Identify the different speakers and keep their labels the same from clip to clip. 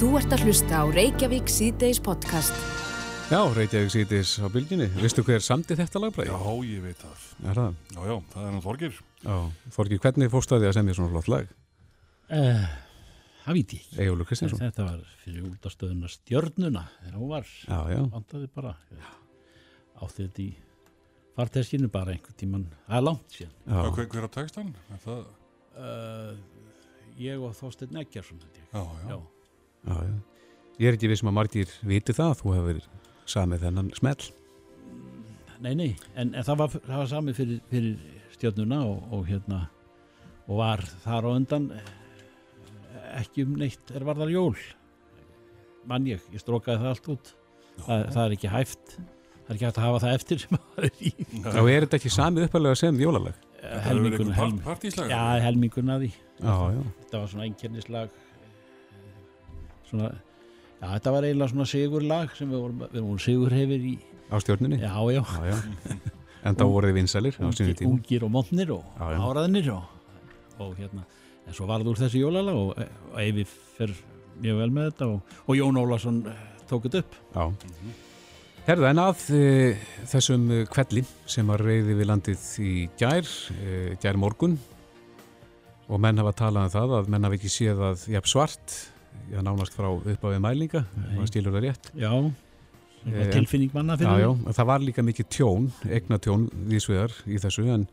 Speaker 1: Þú ert að hlusta á Reykjavík síðdeis podcast.
Speaker 2: Já, Reykjavík síðdeis á bylginni. Vistu hver samti þetta lagbræði?
Speaker 3: Já, ég veit það.
Speaker 2: Er það?
Speaker 3: Já, já, það er hann Þorgir.
Speaker 2: Já, Þorgir, hvernig fórstu að því að semja svona flott lag?
Speaker 4: Uh, það veit ég.
Speaker 2: Egilur Kristinsson.
Speaker 4: Þetta var fyrir útastöðuna stjörnuna þegar hún var.
Speaker 2: Já, já.
Speaker 4: Vandaði bara. Átti þetta í farteskinu bara einhvern tíman. Það er langt síðan.
Speaker 3: Já, hver, hver á textan? Er það...
Speaker 4: Uh, ég og Þorstein Eggjarsson, þetta ég.
Speaker 3: Já, já.
Speaker 4: Já.
Speaker 2: Já, já. Ég er ekki vissum að margir viti það, þú hefur samið þennan smell.
Speaker 4: Nei, nei, en, en það var, það var sami fyrir, fyrir stjörnuna og, og hérna og var þar á undan eh, ekki um neitt er varðar jól mann ég, ég strókaði það allt út það, það er ekki hæft það er ekki hægt að hafa það eftir sem maður er í
Speaker 2: Já, er þetta ekki samið uppalega sem jólalag?
Speaker 3: Það
Speaker 4: helmingun,
Speaker 3: einhver
Speaker 4: helm,
Speaker 3: part, partíslag.
Speaker 4: já, helmingun að því
Speaker 2: Já, já.
Speaker 4: þetta var svona einkennislag svona já, þetta var eiginlega svona sigurlag sem við vorum, við vorum sigurhefir í
Speaker 2: Á stjórnunni?
Speaker 4: já, já,
Speaker 2: Já, já. En þá voruð þið vinsælir á sínum
Speaker 4: ungir,
Speaker 2: tíma.
Speaker 4: ungir og montnir og áraðnir og, og hérna en svo varð úr þessi jólala og, og Eyvi fer mjög vel með þetta og, og Jón Ólason eh, tók þetta upp
Speaker 2: Já. Herðu, en að e, þessum eh, kvelli sem að reyði við landið í gær, e, gær morgun og menn hafa talað um það að menn hafa ekki séð að jafn svart, já nánast frá uppáfið mælinga, það stílur það rétt.
Speaker 4: já,
Speaker 2: Eh,
Speaker 4: eh, tilfinning manna
Speaker 2: Já,
Speaker 4: fyrir
Speaker 2: já, en það var líka mikið tjón, egna tjón vísvegar í þessu, en,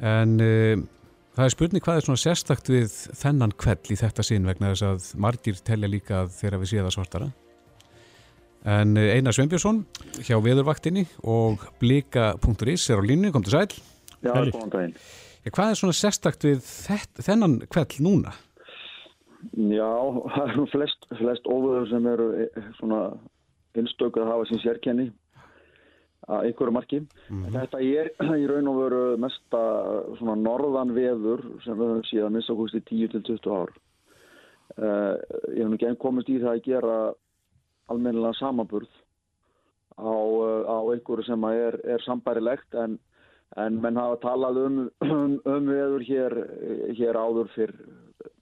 Speaker 2: en e, það er spurning hvað er svona sérstakt við þennan kvell í þetta sinn vegna þess að margir telja líka að þegar við séða svartara. En eh, Einar Sveinbjörnsson hjá Veðurvaktinni og blika.is er á línu, kom til sæl.
Speaker 5: Já, góðan daginn.
Speaker 2: Ja, hvað er svona sérstakt við þett, þennan kvell núna?
Speaker 5: Já, það er nú flest, flest óvöður sem eru eh, svona einstöku að hafa sín sérkenni að einhverju marki. Þetta er í raun og veru mesta svona norðan veður sem við höfum síðan missa húst í 10-20 ár. Uh, ég hef nú ekki enn komist í það að gera almennilega samaburð á, uh, á einhverju sem er, er sambærilegt en, en menn hafa talað um, um, um veður hér, hér áður fyrr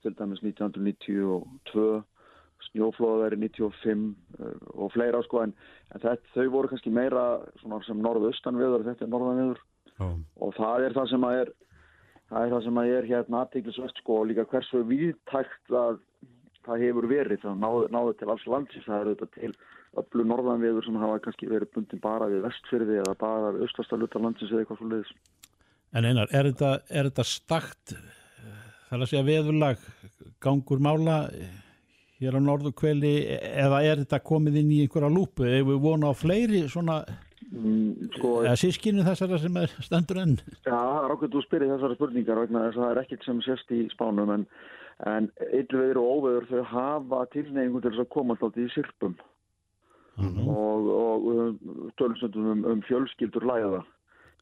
Speaker 5: til dæmis 1992 snjóflóðar í 95 uh, og fleira sko en, en þetta, þau voru kannski meira sem norðaustan veður þetta er norðan veður
Speaker 2: Já,
Speaker 5: og það er það sem að er það er það sem að er hérna aðteglisvert sko og líka hversu viðtækt að það hefur verið. Það náðu, náðu til alls landsins það eru þetta til öllu norðanveður sem hafa kannski verið bundin bara við vestfyrði eða bara við austastalutar landsins eða eitthvað svo leiðis
Speaker 4: en einar, er þetta, er þetta stakt þar að segja veðurlag gangur mála eh, hér á norðu kveli eða er þetta komið inn í einhverja lúpu? Ef við vona á fleiri svona
Speaker 5: mm, sko,
Speaker 4: eða sískinu þessara sem er stendur enn?
Speaker 5: Já, það ákveðt að spyrja þessari spurningar vegna þess að það er ekkert sem sést í spánum en, en illveður og óveður þau hafa tilneyingu til þess að koma alltaf í sirpum. Og, og um, tölum stundum um, um fjölskyldur læða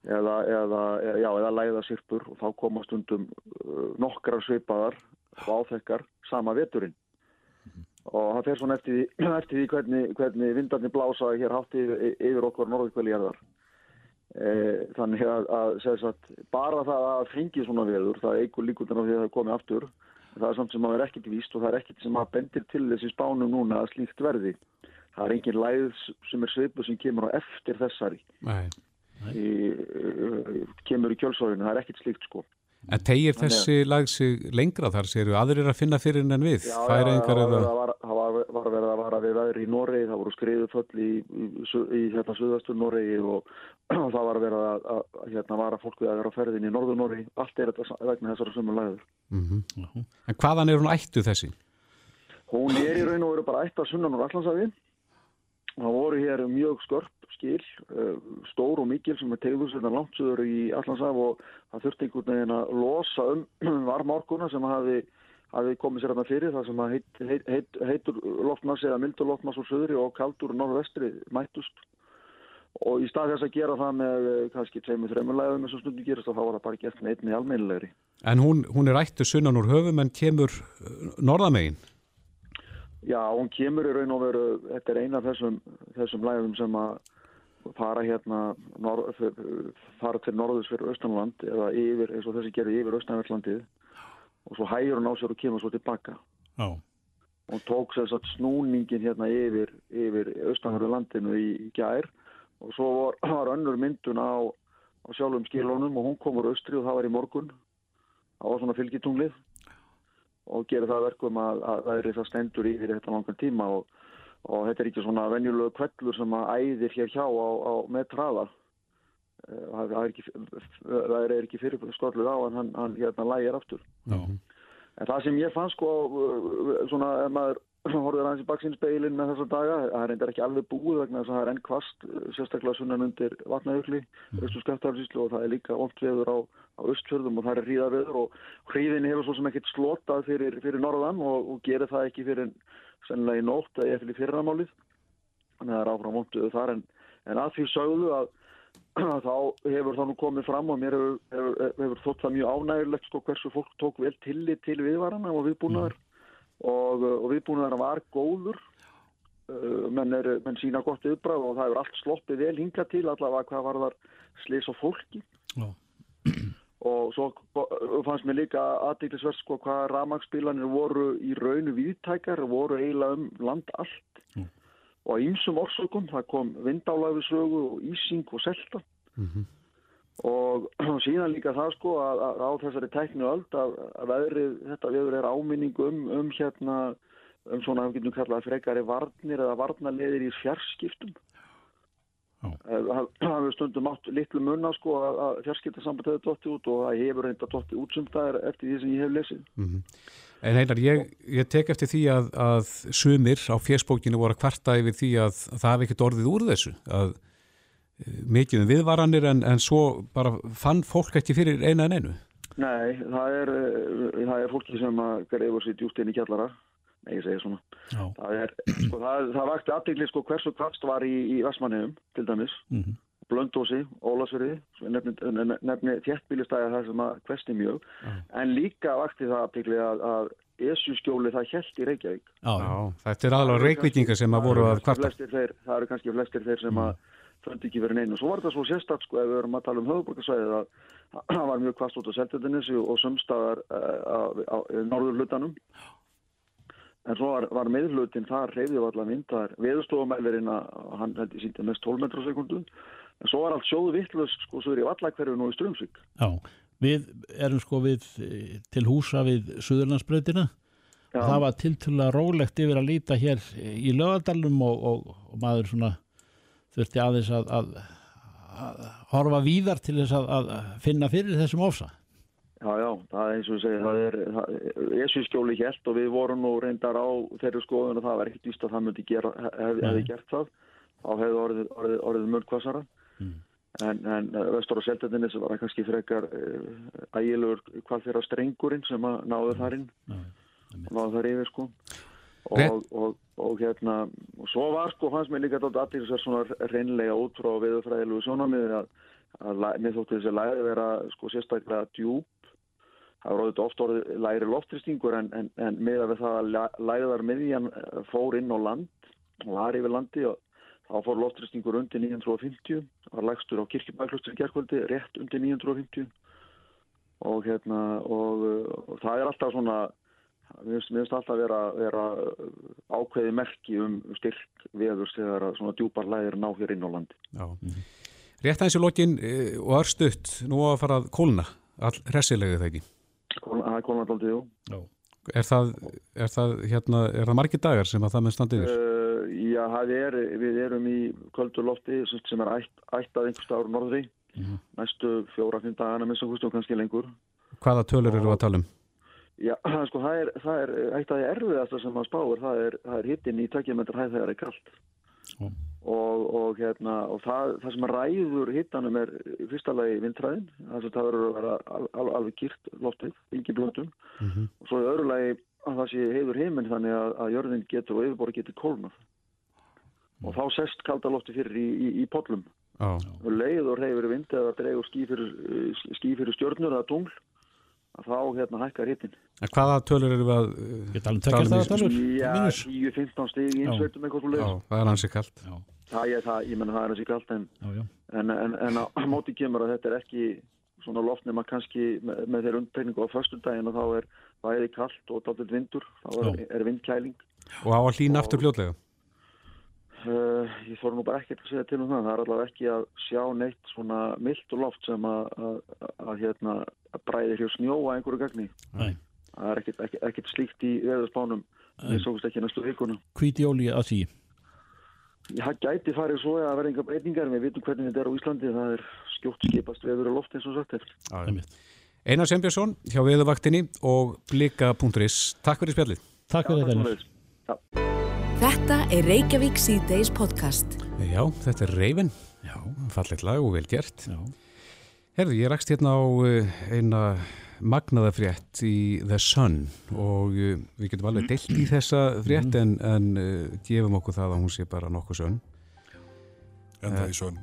Speaker 5: eða, eða, já, eða læða sirpur og þá koma stundum uh, nokkrar svipaðar og áþekkar sama veturinn. Og það fer svona eftir eftir því hvernig, hvernig vindarnir blása hér hátt yfir, yfir okkur norðkvæli jarðar e, þannig að, að sagt, bara það að fengi svona veður það eigur líkundan á því að það komi aftur það er samt sem að vera ekkit víst og það er ekkit sem að bendir til þessi spánum núna að slíkt verði. Það er engin læð sem er svipu sem kemur á eftir þessari.
Speaker 2: Nei.
Speaker 5: Í, uh, kemur í kjölsóðinu, það er ekkit slíkt sko
Speaker 2: En tegir þessi lag sig lengra þar, séru aðrir að finna fyrir en við?
Speaker 5: Já, það var, var, það var, var verið að vara við veðri í Noregi, það voru skriðuföll í, í, í, í hérna suðastur Noregi og það var verið að, að, að hérna vara fólk við að vera á ferðin í norður Noregi, allt er þetta vegna þessara sömu læður.
Speaker 2: Mm En hvaðan er hún ættu þessi?
Speaker 5: Hún er í raun og veru bara ætt að sunnan úr Allandsafi. Það voru hér mjög skörp skil, uh, stór og mikil sem er tegðus þetta langt sögur í Allandsaf og það þurfti einhvern veginn að losa um varmárkuna sem hafi, hafi komið sér þarna fyrir það sem að heit, heit, heit, heitur loftmass eða mildur loftmass úr söðri og kaldur norðvestri mættust og í stað þess að gera það með eh, kannski tveimur, þreimur læðum eins og stundum gerast og þá var það bara gert með einni almeinilegri.
Speaker 2: En hún, hún er ættu sunnan úr höfum en kemur uh, norðamegin?
Speaker 5: Já, hún kemur í raun og veru, þetta er eina af þessum, þessum lægum sem að fara hérna, norð, fara til norðus fyrir Östanland eða yfir, eins og þessi gerði yfir Östanverðlandið og svo hægur hún á sér og kemur svo tilbaka.
Speaker 4: Já,
Speaker 5: og tók sér satt snúningin hérna yfir, yfir austanverðu landinu í, í gær. Og svo var, var önnur myndun á, á sjálfum skilunum og hún kom úr austri og það var í morgun. Það var svona fylgitunglið og gera það verkum að, að það er það stendur yfir þetta langan tíma og, og þetta er ekki svona venjulegu kvellur sem að æðir hér hjá á, á með traða Eh, það er ekki, það er ekki fyrir skolluð á en hann, hann hérna lægir aftur
Speaker 4: Já.
Speaker 5: En það sem ég fann sko, uh, svona ef maður horfður aðeins í baksinspeilin með þessa daga, það er endur ekki alveg búið vegna þess að það er enn kvast, sérstaklega sunnan undir vatnajökli, mm. östu skeftarfíslu og það er líka oft veður á, á östfjörðum og það er hríðaveður og hríðin hefur svo sem ekkert slotað fyrir, fyrir norðan og, og gerir það ekki fyrir sennilega í nótt eða fyrir fyrramálið, þannig að það er áfram vonduðu þar en, en að því sögðu að þá hefur það nú komið fram og mér hefur, hefur, hefur þótt það mjög ánægilegt sko hversu fólk tók vel tillit til viðvarana og viðbúnaðar og, og viðbúnaðar var góður uh, menn, er, menn sína gott viðbræð og það hefur allt sloppið vel hinga til allavega hvað var þar slis og fólki
Speaker 4: Já.
Speaker 5: og svo fannst mér líka aðdýklisverð sko hvað ramagsbílanir voru í raunu viðtækar voru eiginlega um land allt
Speaker 4: Mm.
Speaker 5: og á ýmsum orsökum, það kom vindálaðisögu og ísing og selta
Speaker 2: Mhm.
Speaker 5: Og síðan líka það sko að, að á þessari tæknu öld að, að veðrið, þetta veður er áminning um, um hérna um svona, við getum kallað frekari varnir eða varnarleðir í fjarskiptum. Eh, það hefur stundum átt litlu munna sko að, að fjarskiptasamband hefur dottið út og það hefur reynda dottið út sem það er eftir því sem ég hef lesið
Speaker 2: Mhm. En heilar, ég, ég tek eftir því að, að sumir á fjersbókinu voru að kvarta yfir því að, að það hefði ekkert orðið úr þessu að mikið um viðvaranir en, en svo bara fann fólk ekki fyrir eina en einu?
Speaker 5: Nei, það er, eh, það er fólki sem að greifur sér djúpt inn í kjallara Nei, ég segi svona.
Speaker 4: Já.
Speaker 5: Það, er, sko, það, það vakti aðdegli sko hversu kvast var í, í Vestmannheim til dæmis.
Speaker 4: Mhm.
Speaker 5: Blöndósi, Ólasverði, nefni, nefni þéttbílistæði það sem að kvesti mjög, en líka vakti það aðbyggli að, að Esjuskjóli það held í Reykjavík.
Speaker 4: Já,
Speaker 2: þetta er alveg reykvíkingar sem að voru að kvarta.
Speaker 5: Flestir Þeir, það eru kannski flestir þeir sem að föndi ekki verið neinu. Svo var þetta svo sérstakt sko ef við erum að tala um höfuborgarsvæðið að það var mjög kvast út á Seltjarninesi og sumstaðar uh, á, á, á norður hlutanum. En svo var, var meðhlutin þar reyðið allar mynd, það er veðustofamælirinn að hann held ég síndi mest 12 metrar á sekundu. En svo var allt sjóðu vittlust sko svo er í vallakverfinu og í Strömsvík.
Speaker 4: já. Við erum sko við eh, til húsa við Suðurlandsbreytina og það var tiltölulega rólegt yfir að líta hér í lögadalum og, og, og maður svona þurfti aðeins að, að, að horfa víðar til þess að, að finna fyrir þessum ofsa.
Speaker 5: Já, já, það er eins og ég segi, það er Esjuskjóli helt og við vorum nú reyndar á þeirri skoðun og það var ekkert víst að það myndi gera, hef, hefði gert það. Þá hefði orðið, orðið, orðið mörgkvassara
Speaker 4: Mm.
Speaker 5: en, en vestur á Seltendinni sem var kannski frekar uh, ægilegur hvað þeirra strengurinn sem að náðu þar inn
Speaker 4: Já,
Speaker 5: náðu þar yfir sko. Og, og, og hérna og svo var sko hans með líka þetta allir sér svona reynlega út frá viðurfræðilegu sjónamiði að, að mér þótti þessi læri vera sko sérstaklega djúp. Það var auðvitað oft orðið læri loftristingur en, en, en meða við það að læ- lægðar miðjan eh, fór inn á land var yfir landi og þá fór loftristingur undir 950 var lægstur á kirkjubæklustur í gerkvöldi rétt undir 950 og hérna og, og það er alltaf svona mér finnst- alltaf vera, vera ákveði merki um styrk veðurs þegar að svona djúpar lægir ná hér inn á landi
Speaker 2: Já. Rétt aðeins í lokin eh, og örstutt, nú að fara að kólna all hressilegið það ekki
Speaker 5: það er kólnandaldið, jú
Speaker 4: Já.
Speaker 2: Er það, er það, hérna, er það margir dagar sem að það með standi yfir?
Speaker 5: Uh, já, það er, við erum í köldu lofti sem er ætt, ættað einhver staður á norðri
Speaker 4: Mhm.
Speaker 5: næstu fjóra-fimm dagana með sem og kannski lengur
Speaker 2: Hvaða tölur eru að tala um?
Speaker 5: Já, sko, það er, það er eitt af því erfiðasta sem maður spáir, það er, er hittin í tökjumendur hæð þegar það er kallt
Speaker 4: Já.
Speaker 5: og, og, hérna, og það, það sem ræður hittanum er í fyrsta lagi vindræðin, það verður að vera al, al, alveg kýrt loftið, ekki blöndum
Speaker 2: Mhm.
Speaker 5: og svo í öðru lagi að það sé heiður heiminn þannig að, að jörðin getur og yfirbóri getur kólnað. Og þá sest kalda lofti fyrir í, í, í pollum.
Speaker 2: Já,
Speaker 5: og leið og reyfur vind eða dregur ský fyrir, eh, ský fyrir stjörnur eða tungl að þá hérna hækkar hittin
Speaker 2: en hvaða tölur eru við að
Speaker 4: Ég tala um að tölur.
Speaker 5: Já,
Speaker 4: Mínus.
Speaker 5: 10-15 stig í
Speaker 4: Já.
Speaker 5: einsveitum eitthvað svo
Speaker 2: Já,
Speaker 5: leiðis
Speaker 2: það er hansi kallt
Speaker 4: Já,
Speaker 5: það er það, ég menna það er þessi kallt en,
Speaker 4: já, já.
Speaker 5: en, en, en á móti kemur að þetta er ekki svona loft nema kannski með, með þeirra undtegningu á föstudaginn og þá er bæði kallt og dálítið vindur þá er,
Speaker 4: Já.
Speaker 5: er vindkæling
Speaker 2: og á að hlýna aftur fljótlega
Speaker 5: Uh, ég þóra nú bara ekkert að segja til um það. Það er allavega ekki að sjá neitt svona mildt og loft sem að, að, að hérna, að bræði hér snjóa einhverju gagni.
Speaker 4: Nei.
Speaker 5: Það er ekkert, ekkert, ekkert slíkt í veðurspánum. Við sókust ekki næstu vikuna.
Speaker 4: Hvíti óli að því
Speaker 5: Það gæti farið svo að vera enga breytingar. Við vitum hvernig þetta er á Íslandi. Það er skjótt skipast veður og loft eins og sagt.
Speaker 2: Einar Sembjörnsson hjá Veðuvaktinni og blika.is Takk fyrir spjallið
Speaker 4: Takk fyrir þetta.
Speaker 1: Þetta er Reykjavík síðdeis podcast.
Speaker 2: Já, þetta er Reifin,
Speaker 4: Já,
Speaker 2: fallet lag og vel gert.
Speaker 4: Já,
Speaker 2: Herðu, ég rakst hérna á uh, eina magnaða frétt í The Sun og uh, við getum alveg deilt í þessa frétt en, en uh, gefum okkur það að hún sé bara nokkuð sönn.
Speaker 3: Enda í sönn.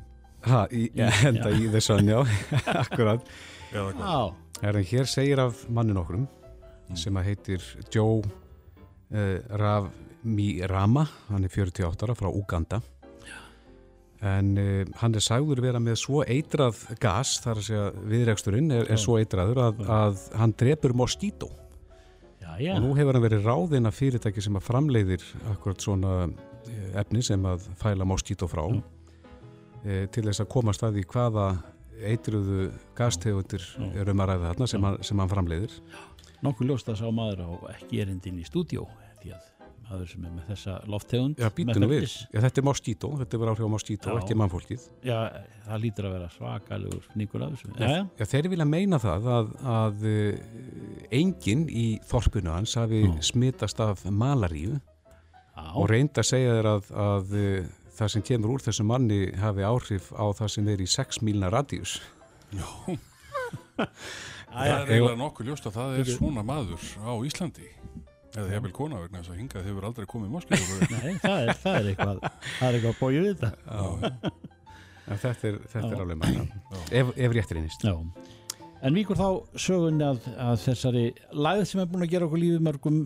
Speaker 2: Ha, í, ja, enda í The Sun, já, akkurat
Speaker 4: já,
Speaker 2: Herðu, hér segir af mannin okkurum sem að heitir Joe uh, Ravmirama, hann er 48 ára frá Uganda en uh, hann er sagður vera með svo eitrað gas, þar að segja viðreksturinn er, er svo eitraður að, að hann drepur moskító
Speaker 4: já, já.
Speaker 2: og nú hefur hann verið ráðinn af fyrirtæki sem að framleiðir akkurat svona eh, efni sem að fæla moskító frá.
Speaker 4: Já.
Speaker 2: e, til þess að komast að því hvaða eitruðu gastegundir
Speaker 4: Já.
Speaker 2: er um að ræða þarna sem, hann- sem hann framleiðir
Speaker 4: Nokkuð ljóst að sá maður á ekki erindin í stúdíó því að maður sem er með þessa lofttegund
Speaker 2: Já, býtu nú við. Já, þetta er moskító, þetta er bara áhrif á
Speaker 4: Já.
Speaker 2: ekki mannfólkið.
Speaker 4: Já, það lítur að vera Já, já,
Speaker 2: Já, þeir vilja meina það að, að uh, enginn í þorpinu hans hafi
Speaker 4: Já.
Speaker 2: smitast af malaríu
Speaker 4: já,
Speaker 2: og reynda að segja þér að, að uh, það sem kemur úr þessum manni hafi áhrif á það sem er í 6 mílna radíus.
Speaker 3: það er eiginlega nokkuð ljóst að það er svona maður á Íslandi. Eða hefur kona vegna þess að hingað hefur aldrei komið moskítur
Speaker 4: Nei, það er, það er eitthvað það er eitthvað bóið við þetta.
Speaker 2: En þetta er, þetta er alveg manna, ef, ef rétt reynist.
Speaker 4: Já, en víkur þá sögunni að, að þessari læð sem er búin að gera okkur lífið mörgum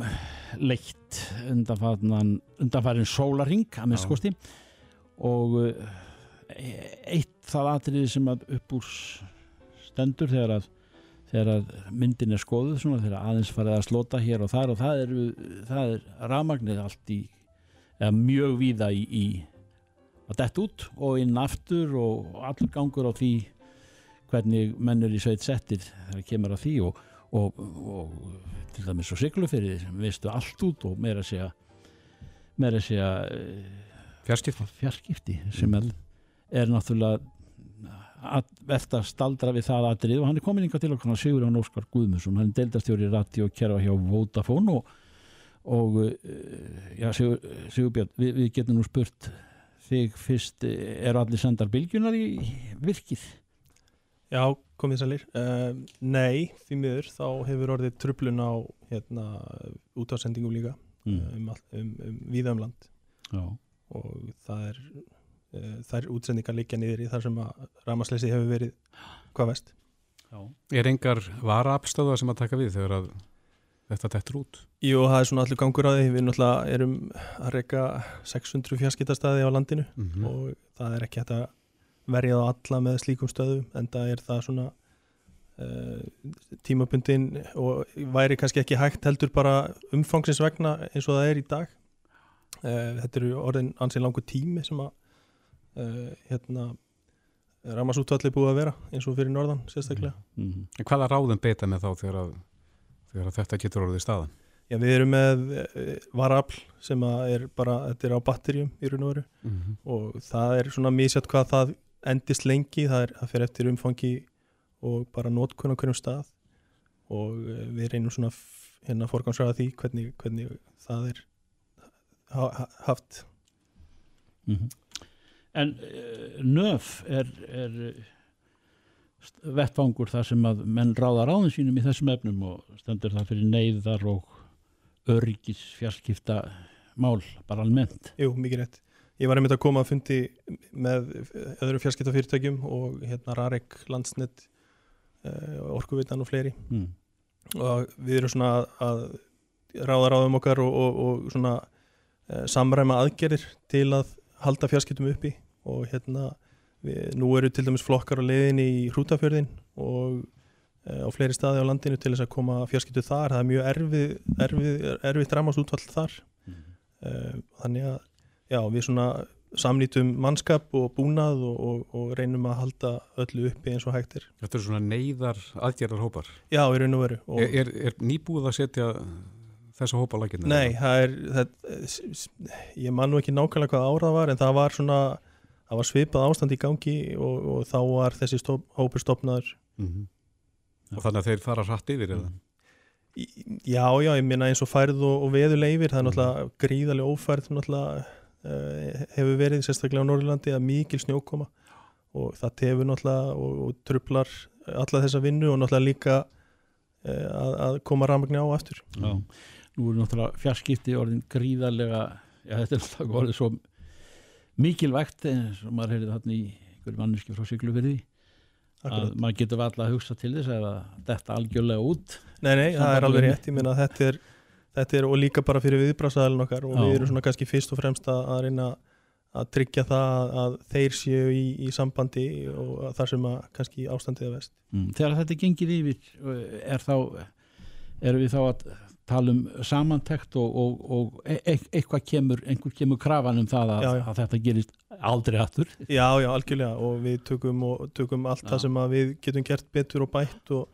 Speaker 4: leitt undanfarin sólaring að minnst
Speaker 2: Já.
Speaker 4: kosti. Og eh, eitt það atriði sem að upp úr stendur þegar að þegar myndin er skoðuð svona, þegar aðeins farið að slota hér og þar og það er, það er rafmagnið allt í eða mjög víða í, í að dett út og inn aftur og allur gangur á því hvernig mennur í sveit settir þegar kemur að því og, og, og til dæmis svo siglufyrir veistu allt út og meira segja meira segja eh,
Speaker 2: Fjarskipti.
Speaker 4: fjarskipti sem er, er náttúrulega að að staldra við það aðrið og hann er komin yngar til okkur Sigur Jón Óskar Guðmundsson, hann er deildastjóri rætti og kerfa hjá Vodafone og, og eh, já, Sigur, Sigurbjörn, við, við getum nú spurt þig fyrst, eh, eru allir sendar bylgjunar í virkið?
Speaker 6: Já, komið sælir. Uh, nei, því miður, þá hefur orðið trublun á hérna, útásendingum líka
Speaker 4: Mm.
Speaker 6: um, um, um víða um land
Speaker 4: Já,
Speaker 6: og það er þær útsendingar liggja niður í þar sem að ramasleysi hefur verið hvað vest.
Speaker 4: já,
Speaker 2: Er engar varaapstöða sem að taka við þegar að þetta dettur út?
Speaker 6: Jú, það er svona allur gangur á því, við náttúrulega erum að reyka 600 fjarskiptastæði á landinu
Speaker 2: Mm
Speaker 6: og það er ekki hægt að verja það alla með slíkum stöðum en það er það svona uh, tímabundin og væri kannski ekki hægt heldur bara umfangsins vegna eins og það er í dag uh, þetta eru orðin ansið langur tími sem að uh, hérna ramasútvalli búið að vera eins og fyrir norðan sérstaklega
Speaker 4: mm.
Speaker 2: En hvaða ráðum beita með þá þegar, að, þegar að þetta getur orðið staðan?
Speaker 6: Já, við erum með uh, varafl sem er bara, þetta er á batterjum í raun og veru
Speaker 2: Mm -hmm.
Speaker 6: og það er svona mísjátt hvað það endist lengi, það er að fyrir eftir umfangi og bara nótkun á hverjum stað og eh, við reynum svona hérna að forgangsraða því hvernig, hvernig það er ha ha haft
Speaker 4: Mhm. En uh, nöf er, er eh, vettvangur þar sem að menn ráða ráðin sínum í þessum efnum og stendur það fyrir neyðar og öryggis fjarskipta mál bara almennt.
Speaker 6: Jú, mikið rétt. Ég var einmitt að koma að fundi með öðrum fjarskiptafyrirtækjum og hérna Rarek, Landsnet uh, Orkuvitan og fleiri
Speaker 4: Mm.
Speaker 6: og við erum svona að ráða ráðum okkar og, og, og svona samræma aðgerðir til að halda fjarskiptum uppi og hérna við, nú eru til dæmis flokkar á leiðinni í Hrútafjörðin og uh, á fleiri staði á landinu til þess að koma fjarskiptu þar það er mjög erfið, erfið, erfitt ramast útvall þar
Speaker 4: Mm.
Speaker 6: þannig að já, við svona samnýtum mannskap og búnað og, og, og reynum að halda öllu uppi eins og hægtir.
Speaker 2: Þetta er svona neyðar aðgerðar hópar.
Speaker 6: Já, í raun og veru. Og
Speaker 2: er, er, er nýbúið að setja þessa hópa lagirna?
Speaker 6: Nei, það er, það, ég man nú ekki nákvæmlega hvað árað var en það var svona, það var svipað ástand í gangi og, og þá var þessi stop, hópur stopnaður.
Speaker 2: Mm -hmm. Og þannig að þeir fara hratt yfir eða?
Speaker 6: Já, já, ég minna eins og færð og, og veðu leifir, það er náttúrulega gríðarlega ófærð náttúrulega uh, hefur verið sérstaklega á Norrlandi að mikil snjókoma og það tefur náttúrulega og, og trublar alla þessa vinnu og náttúrulega líka uh, að, að koma rafmagni á aftur.
Speaker 4: Já, nú er náttúrulega fjarskipti orðin gríðarlega, já þetta er náttúrulega orðið svo mikilvægt eins og maður heyrði þarna í einhverju manneski frá Siglufyrði að maður getur alltaf að hugsa til þess að þetta algjörlega út.
Speaker 6: Nei, nei, það er alveg rétt, ég minna að þetta er, þetta er og líka bara fyrir viðbrásaðalinn okkar og Já. við erum svona kannski fyrst og fremst að, að reyna að tryggja það að þeir séu í, í sambandi og þar sem að kannski ástandið er vest
Speaker 4: mm, Þegar þetta gengir yfir er þá erum við þá að tala um samantekt og, og, og e e eitthvað kemur, einhver kemur krafan um það að, já, já. að þetta gerist aldrei aftur.
Speaker 6: Já, já, algjörlega og við tökum, og, tökum allt já. það sem við getum gert betur og bætt og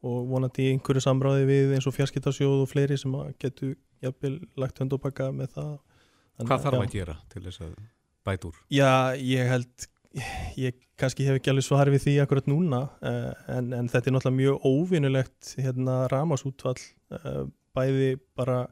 Speaker 6: vonandi í einhverju samráði við eins og fjarskiptarsjóð og fleiri sem getur jafnvel lagt hönd og baka með það.
Speaker 2: Þannig, Hvað þarf að gera til þess að bæt úr?
Speaker 6: Já, ég held ég kannski hef ekki alveg svar við því akkurat núna eh, en, en þetta er náttúrulega mjög óvinnulegt hérna ramasútvall eh, bæði bara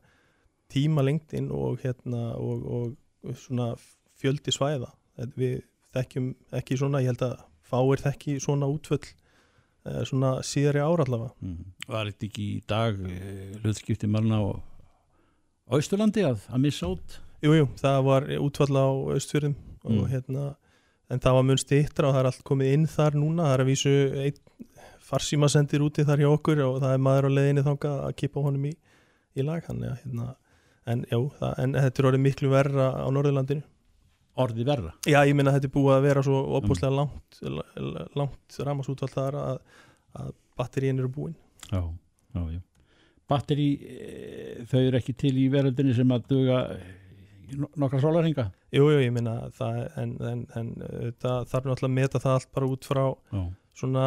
Speaker 6: tíma lengtinn og, hérna, og, og svona fjöldi svæða við þekkjum ekki svona ég held að fáir þekki svona útvöld eh, svona síðari ára allavega mm.
Speaker 4: Var þetta ekki í dag eh, hlutskipti malna á Ísturlandi að, að missa út?
Speaker 6: Jújú, jú, það var útvöld á Ístfjörðum mm. og hérna en það var mun stýttra og það er allt komið inn þar núna, það er að vísu einn farsíma sendir úti þar hjá okkur og það er maður á leðinni þánga að kipa honum í í lag ja, hérna, en, já, það, en þetta er orðið miklu verra á Norðurlandinu
Speaker 4: Orðið verra?
Speaker 6: Já, ég minna að þetta er búið að vera svo opuslega mm. langt, langt ramasútvall þar að, að batteríin eru búin
Speaker 4: Já, já, já Batteri, e, þau eru ekki til í veröldinni sem að duga nokkra sólarhinga?
Speaker 6: Jú, jú, ég minna það en, en, en það þarf náttúrulega að meta það allt bara út frá já. svona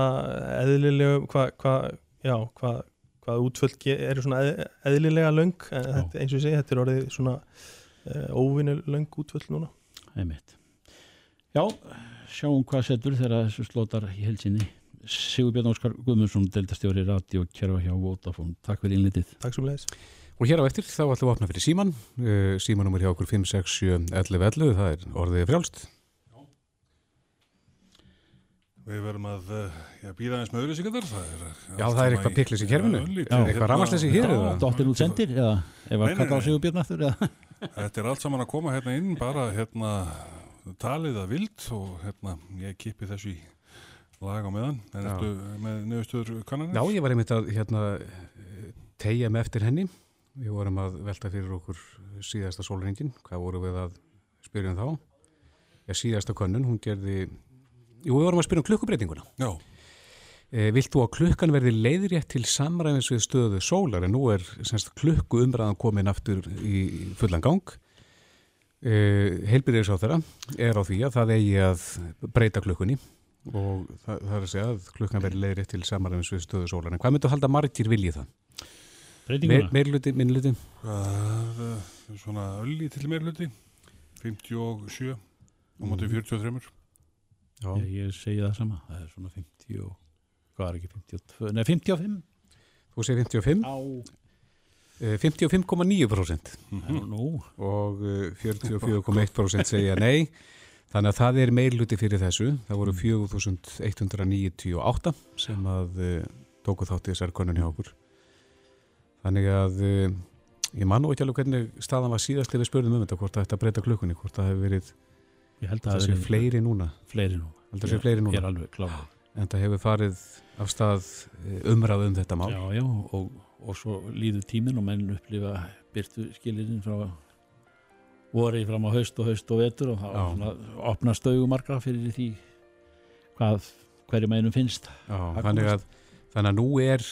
Speaker 6: eðlilegum hvað hva, hva, hvað útföld eru svona eðlilega löng eins og ég segi, þetta er orðið svona uh, óvinni löng útföld núna.
Speaker 4: Einmitt. Já, sjáum hvað setur þegar þessu slótar í helsinni Sigur Björn Óskar Guðmundsson deltastjóri Radio Kjærfa hjá Votafón Takk fyrir innlitið.
Speaker 6: Takk svo leiðis
Speaker 2: Og hér á eftir þá ætlum við að opna fyrir síman uh, símanumur hjá okkur 567 11 11 það er orðið frjálst
Speaker 3: Við verðum að uh, býða eins með auðlýsingar
Speaker 2: Já, það er eitthvað piklis í kerfinu. eitthvað ramasleysi hér
Speaker 4: Dóttir út sendir eða kalla á sig úr björnaftur
Speaker 3: Þetta er allt saman að koma hérna inn bara hérna talið að vild og hérna ég kipi þessu í lag á meðan. En ertu með nefnustöður kannanir?
Speaker 2: Já, ég var einmitt að hérna tegja með eftir henni. Við vorum að velta fyrir okkur síðasta sólringin, hvað voru við að spyrja um þá? Já, síðasta kannun, hún gerði Jú, við vorum að spyrja um klukkubreitinguna.
Speaker 3: Já.
Speaker 2: E, vilt þú að klukkan verði leiðrétt til samræðins við stöðu sólar en nú er semst, klukku umræðan komin aftur í fullan gang. E, Heilbyrðis á þeirra er á því að það eigi að breyta klukkunni og það, það er að segja að klukkan verði leiðrétt til samræðins við stöðu sólar. En hvað myndu að halda margir viljið það?
Speaker 4: Breytinguna?
Speaker 2: Meir, meirluti, minnluti?
Speaker 3: Uh, svona ölli til meirluti. 57 og mótið 43.
Speaker 4: Ég, ég segi það sama, það er svona 50 og, hvað er ekki 52, nei 55
Speaker 2: Þú segir 55
Speaker 4: Á.
Speaker 2: 55,9%
Speaker 4: mm -hmm.
Speaker 2: og 44,1% segja nei. Þannig að það er meirluti fyrir þessu. Það voru 4198 sem að uh, tóku þátt í þessar konun hjá okkur. Þannig að uh, ég man nú ekki alveg hvernig staðan var síðast ef við spurðum um þetta hvort það ætti að breyta klukkunni hvort það hefur verið
Speaker 4: Ég held að
Speaker 2: það sé fleiri núna.
Speaker 4: Fleiri núna.
Speaker 2: Það sé fleiri núna.
Speaker 4: Ég er alveg kláður.
Speaker 2: En það hefur farið af stað eh, umræðu um þetta mál.
Speaker 4: Já, já, og, og svo líður tímin og menn upplifa byrtu skilirinn frá vori fram á haust og haust og vetur og það opna stögumarkra fyrir því hvað hverju mænum finnst.
Speaker 2: Já, þannig að, þannig að nú er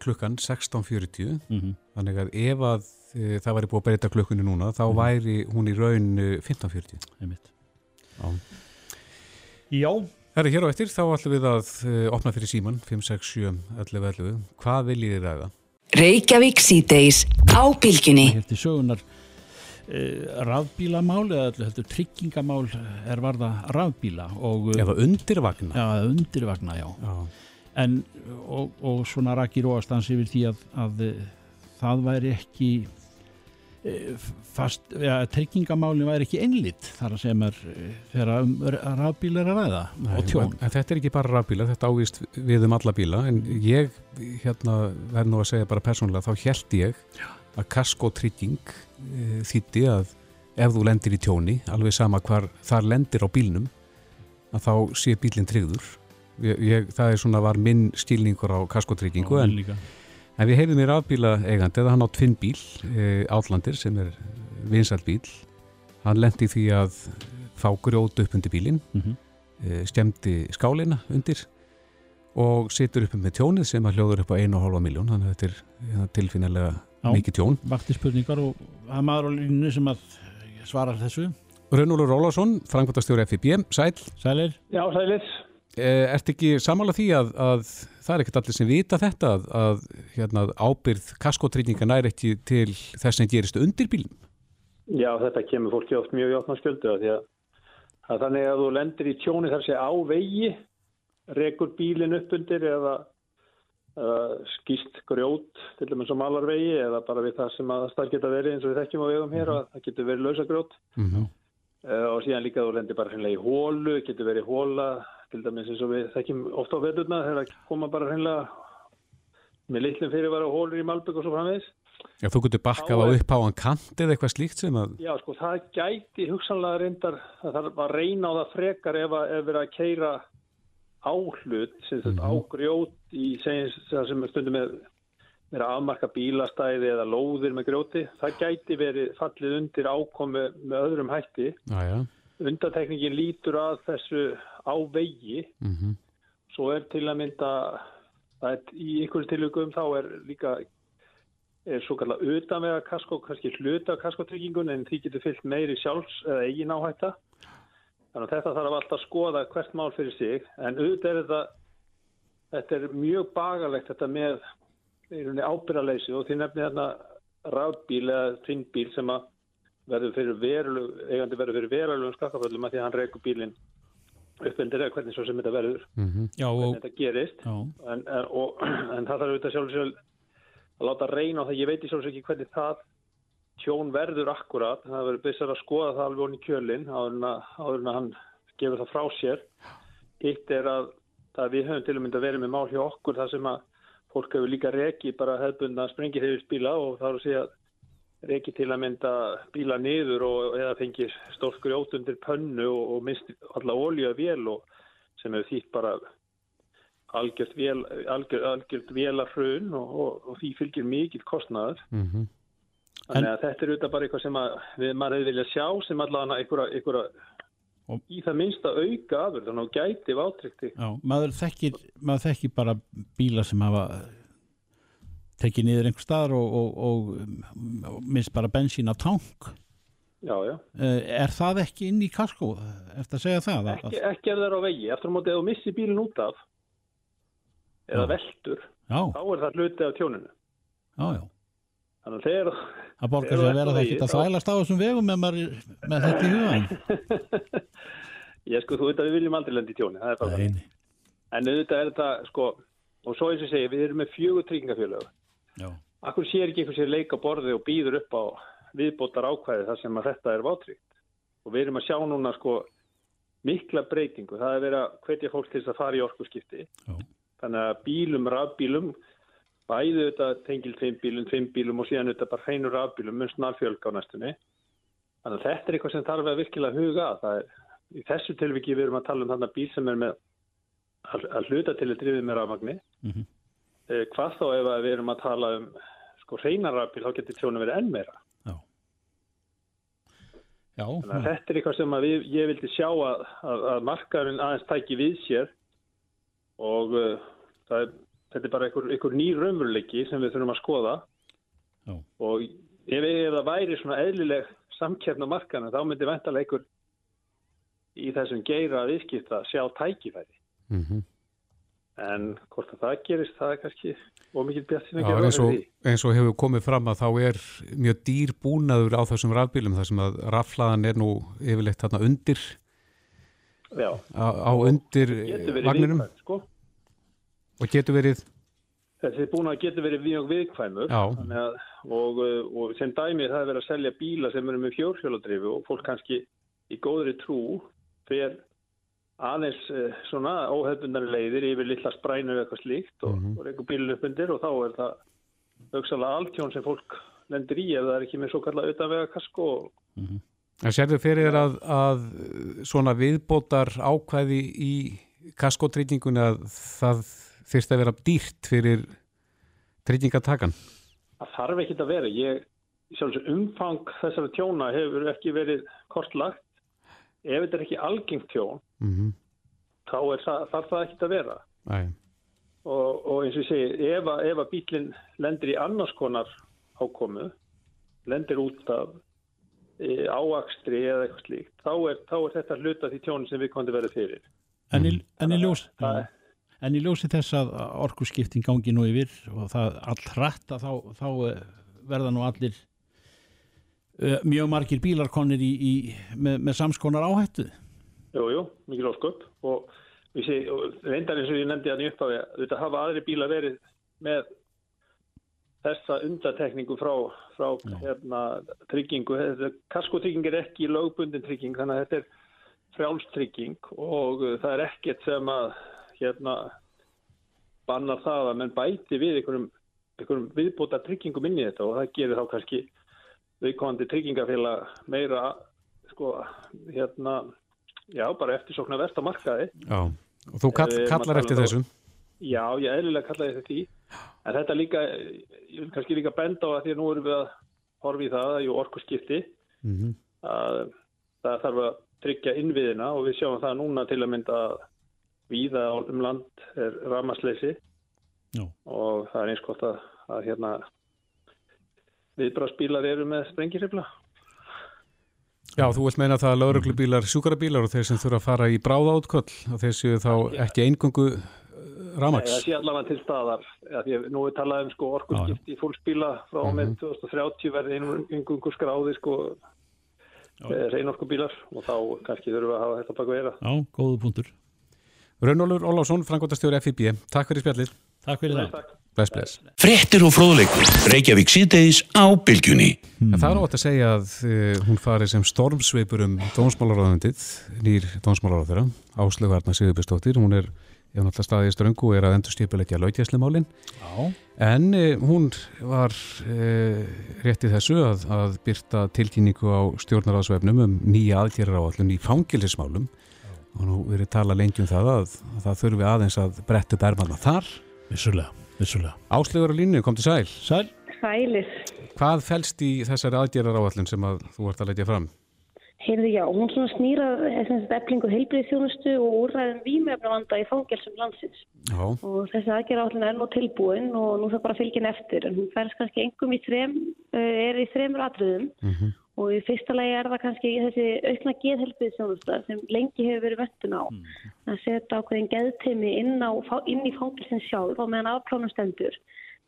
Speaker 2: klukkan 16.40 mm -hmm. þannig að ef að e, það væri búið að breyta klukkunni núna, þá
Speaker 4: Mhm.
Speaker 2: væri hún í raun e, 15.40.
Speaker 4: einmitt.
Speaker 2: Já.
Speaker 4: Já,
Speaker 2: Herri, hér á eftir, þá ætlum við að e, opna fyrir síman, 5, 6, 7, 11, 11. Hvað viljið þið ræða?
Speaker 1: Reykjavík síðdeis á bylgjunni.
Speaker 4: hér til sögunar uh, rafbílamál eða öllu heldur tryggingamál er varða rafbíla og uh,
Speaker 2: Eða undirvagna?
Speaker 4: já, undirvagna, já.
Speaker 2: Já.
Speaker 4: En, og, og svona rakir óastans yfir því að, að það væri ekki fast, ja, tryggingamálin væri ekki einlitt þar að mér uh, þegar um rafbíla er að ræða og tjón.
Speaker 2: En þetta er ekki bara rafbíla, þetta ávist við um alla bíla, en ég, hérna, verð nú að segja bara persónulega, þá held ég að kaskotrygging e, þýtti að ef þú lendir í tjóni, alveg sama hvar þar lendir á bílnum, að þá sé bílinn tryggður. Ég, ég, það er svona var minn stílningur á kaskotryggingu, en,
Speaker 4: líka.
Speaker 2: En við heyrðum í rafbíla eigandi, eða hann á tvinn bíl, e, Átlandir, sem er vinsælt bíl, hann lendi því að fá grjót upp undir bílinn,
Speaker 4: Mm
Speaker 2: eh, skemmdi skálina undir og situr upp með tjónið sem að hljóður upp á 1,5 miljón þannig að þetta er hérna, tilfinnilega mikið tjón.
Speaker 4: Vakti spurningar og það maður á línu sem að svarar þessu.
Speaker 2: Raunúlur Rólásson, frangvöldastjóri FIB, sæl.
Speaker 4: Sælir?
Speaker 7: Já, sælir.
Speaker 2: Eh, ertu ekki samála því að, að það er ekkert allir sem vita þetta að, að hérna, ábyrð kaskotrygginga næri ekki til þess sem gerist undir bílum?
Speaker 7: Já, þetta kemur fólki oft mjög hjáttna sköldu að, að þannig að þú lendir í tjóni þar sé á vegi, rekur bílinn upp undir eða, eða skýst grjót til dæmis á malarvegi eða bara við það sem að það geta verið eins og við þekkjum á vegum hér að það getur verið lausa grjót
Speaker 2: Mm -hmm.
Speaker 7: uh, og síðan líka þú lendir bara hreinlega í hólu, getur verið hóla til dæmis eins og við þekkjum ofta á veturna þegar það koma bara hreinlega með litlum fyrirvara hólur í Malbygg og svo framvegis.
Speaker 2: Já, þú getur bakkað á
Speaker 7: Þá
Speaker 2: upp á hann kant eða eitthvað slíkt sem að,
Speaker 7: Já, sko, það gæti hugsanlega reyndar, það þarf að reyna á það frekar ef að verið að keira áhlut, sem þetta
Speaker 2: Mhm.
Speaker 7: ágrjót í það sem stundum með verið að afmarka bílastæði eða lóðir með grjóti, það gæti verið fallið undir ákomi með öðrum hætti.
Speaker 2: já, já,
Speaker 7: Undatekningin lítur að þessu á vegi,
Speaker 2: mm
Speaker 7: svo er til að mynda, er í ykkur tilvíkum þá er líka er svo kallar utanvega kasko, kannski hluta kaskotryggingun en því getur fyllt meiri sjálfs eða eigin áhætta. Þannig að þetta þarf alltaf að skoða hvert mál fyrir sig. En auðvitað er þetta, þetta er mjög bagalegt þetta með ábyrraleysi og því nefnir þarna rafbíl eða tvinnbíl sem að verður fyrir verulegu, eigandi verður fyrir verulegum skakkaföllum að því að hann reykur bílinn uppvendir eða hvernig svo sem þetta verður,
Speaker 2: mm
Speaker 4: Já,
Speaker 7: hvernig
Speaker 4: og,
Speaker 7: þetta gerist.
Speaker 4: Já,
Speaker 7: en, en, og, en það þarf auðvitað sjálfsög að láta reyna á það, ég veit í sjálfsög ekki hvernig það tjón verður akkurat, það verður byrjað að skoða það alveg onni kjölinn áður en að, áður en að hann gefur það frá sér. Eitt er að, að við höfum til að mynda verið með mál hjá okkur þar sem að fólk hefur líka reki bara hefðbundna sprengið hefur spila og það er að segja reki til að mynda bíla niður og eða fengir stórt grjót undir pönnu og, og minnst alla ólíu að vél og sem hefur þýtt bara algjört, vél, algjört, algjört vélarhrun og, og, og því fylgir mikill kostnaður.
Speaker 2: -hmm.
Speaker 7: Þannig að þetta er auðvitað bara eitthvað sem að við, maður hefði viljað sjá sem allavega einhverja, einhverja í það minnsta auka afur þannig að gæti vátrykti.
Speaker 4: já, maður þekkir, maður þekkir bara bíla sem hafa tekið niður einhver staðar og, og, og, minnst bara bensín á tank.
Speaker 7: Já, já.
Speaker 4: Eh, Er það ekki inn í kasko? Eftir að segja það? að-
Speaker 7: Ekki, ekki ef það er á vegi. Eftir á móti ef þú missir bílinn út af eða
Speaker 4: Já.
Speaker 7: veltur,
Speaker 4: Já,
Speaker 7: þá er það hluti af tjóninu.
Speaker 4: já, já.
Speaker 7: Þannig að þegar
Speaker 4: Það borgar sig að vera það ekki að þvælast á þessum vegum með, maður, með þetta í hugan.
Speaker 7: ég sko, þú veit að við viljum aldrei lendi í tjóni, það er bara
Speaker 4: nei.
Speaker 7: En auðvitað er þetta, sko, og svo eins og segi, við erum með fjögur tryggingafélög. Akkur sér ekki einhver sér leik á borði og býður upp á viðbótar ákvæði þar sem að þetta er vátryggt. Og við erum að sjá núna, sko, mikla breytingu. Það er verið að hvetja fólk til þess að fara í orkuskipti.
Speaker 4: Já.
Speaker 7: Þannig að bílum, rafbílum, bæðu þetta tengil tveim bílum, tveim bílum og síðan þetta bara hreinur rafbílum mun snarfjölg á næstunni. Þannig að þetta er eitthvað sem þarf að virkilega huga að. Það er, í þessu tilviki við erum að tala um þarna bíl sem er með að, að hluta til að drifið með rafmagni.
Speaker 4: Mhm.
Speaker 7: Eh, hvað þá ef að við erum að tala um sko hreinar rafbíl, þá getur tjónu verið enn meira.
Speaker 4: já,
Speaker 7: að þetta er eitthvað sem að við, ég vildi sjá að, að, að markaðurinn aðeins tæki við sér og uh, það er, þetta er bara einhver, einhver ný raunveruleiki sem við þurfum að skoða
Speaker 4: Já.
Speaker 7: og ef, ef það væri svona eðlileg samkjörn á markana þá myndi ventalega einhver í þessum geira viðskipta sjá tækifæri.
Speaker 2: Mm
Speaker 7: En hvort að það gerist, það er kannski ómikið bjart sín að gera fyrir því.
Speaker 2: eins og hefur komið fram að þá er mjög dýr búnaður á þessum rafbílum þar sem að raflaðan er nú yfirleitt þarna undir
Speaker 7: Já,
Speaker 2: á, á undir
Speaker 7: verið
Speaker 2: vagninum
Speaker 7: sko.
Speaker 2: og getur verið
Speaker 7: Þessi búnað getur verið mjög viðkvæmur að, og, uh, og sem dæmi það er verið að selja bíla sem eru með fjórhjóladrifu og fólk kannski í góðri trú fyrir aðeins uh, svona óhefbundari leiðir yfir litla sprænu eða eitthvað slíkt og,
Speaker 2: Mhm.
Speaker 7: og reyku bílun upp undir og þá er það auksalega altjón sem fólk lendir í ef það er ekki með svo kalla utanvega kasko og
Speaker 2: En sérðu fyrir þér að, að svona viðbótar ákvæði í kaskotrygginguna að það þyrst að vera dýrt fyrir tryggingatakan?
Speaker 7: það þarf ekki að vera. Ég, umfang þessara tjóna hefur ekki verið kortlagt. Ef þetta er ekki algengt tjón,
Speaker 2: Mm -hmm.
Speaker 7: þá er þarf það ekki að vera. Og, og eins og ég segi, ef, að- ef að bílinn lendir í annars konar ákomu, lendir út af e, áakstri eða eitthvað slíkt, þá er, þá er þetta hluta því tjóni sem við komum verið fyrir.
Speaker 4: En í, en í ljós
Speaker 7: Það
Speaker 4: En í ljósi þess að orkuskipting gangi nú yfir og það all hratt að þá, þá eh, verða nú allir mjög margir bílar konir í, í, með, með samskonar áhættu.
Speaker 7: Jú, jú, mikil ósköp og reyndar eins og ég nefndi hann upp á því, þetta hafa aðri bíla verið með þessa undatekningu frá, frá hérna, tryggingu. Kaskotrygging er ekki lögbundin trygging, þannig að þetta er frjálstrygging og uh, það er ekkert sem að hérna bannar það að menn bæti við einhverjum, viðbóta tryggingum inn í þetta og það gerir þá kannski viðkomandi tryggingafélag meira sko hérna já bara eftirsóknar verst á markaði
Speaker 2: já, og þú kall,
Speaker 7: Eh,
Speaker 2: kallar eftir þessum?
Speaker 7: já ég eðlilega kallaði þetta því en þetta líka ég vil kannski líka benda á að því að nú erum við að horfa í það að jú orkuskipti
Speaker 2: Mm -hmm.
Speaker 7: að það þarf að tryggja innviðina og við sjáum það núna til að mynda að víða á- um land er ramasleysi og það er eins gott að, að hérna viðbrásbílar eru með sprengisifla
Speaker 2: Já, þú vilt meina það að lauruglubílar, sjúkarabílar og þeir sem þurfa að fara í bráðáttköll og þeir séu þá ekki eingöngu
Speaker 7: Nei,
Speaker 2: ramags.
Speaker 7: það sé allavega til staðar. Ja, því að nú er talað um sko orkuskipti í fólksbíla frá og með 2030 verði einhverjum skráði sko reynorkubílar og þá kannski þurfum við að hafa þetta baka vera
Speaker 4: Já, góðu punktur.
Speaker 2: Raunólfur Ólásson, frangotastjóri FIB, takk fyrir spjallið.
Speaker 4: Takk fyrir það.
Speaker 2: Bless, bless.
Speaker 8: Fréttir og fróðleikur. Reykjavík síðdeis á bylgjunni.
Speaker 2: En það er átt að segja að uh, hún fari sem stormsveipur um dónsmálaráðundið, nýr dónsmálaráðura, Áslögu Arna Sigurbjörnsdóttir, hún er, ef náttúrulega staðið í ströngu og er að endur stipilegja lautjæslimálin,
Speaker 4: Já,
Speaker 2: en uh, hún var uh, rétt í þessu að, að byrta tilkynningu á stjórnaráðsvefnum um nýja aðgerra áallun í fangilsismálum og nú verið tala lengi um það að, að það þurfi aðeins að brettu bermanna þar.
Speaker 4: vissulega, vissulega.
Speaker 2: Áslögur á línu, kom til sæl.
Speaker 4: Sæl,
Speaker 9: Sælir.
Speaker 2: Hvað felst í þessari aðgerra áallun sem að þú ert að leggja fram?
Speaker 9: Heyrðu já, hún svona snýrað eflingu heilbriðþjónustu og úrræðum vímefnavanda í fangelsum landsins.
Speaker 2: Já.
Speaker 9: Og þessi aðgerra átlun er nú tilbúin og nú það bara fylgin eftir. En hún færst kannski engum í þrem, uh, er í þremur atriðum
Speaker 2: Mm
Speaker 9: og í fyrsta lagi er það kannski þessi aukna geðhelbriðþjónusta sem lengi hefur verið vöntun á. Að setja ákveðin geðteimi inn, á, inn í fangelsin sjálf og meðan afplánum stendur.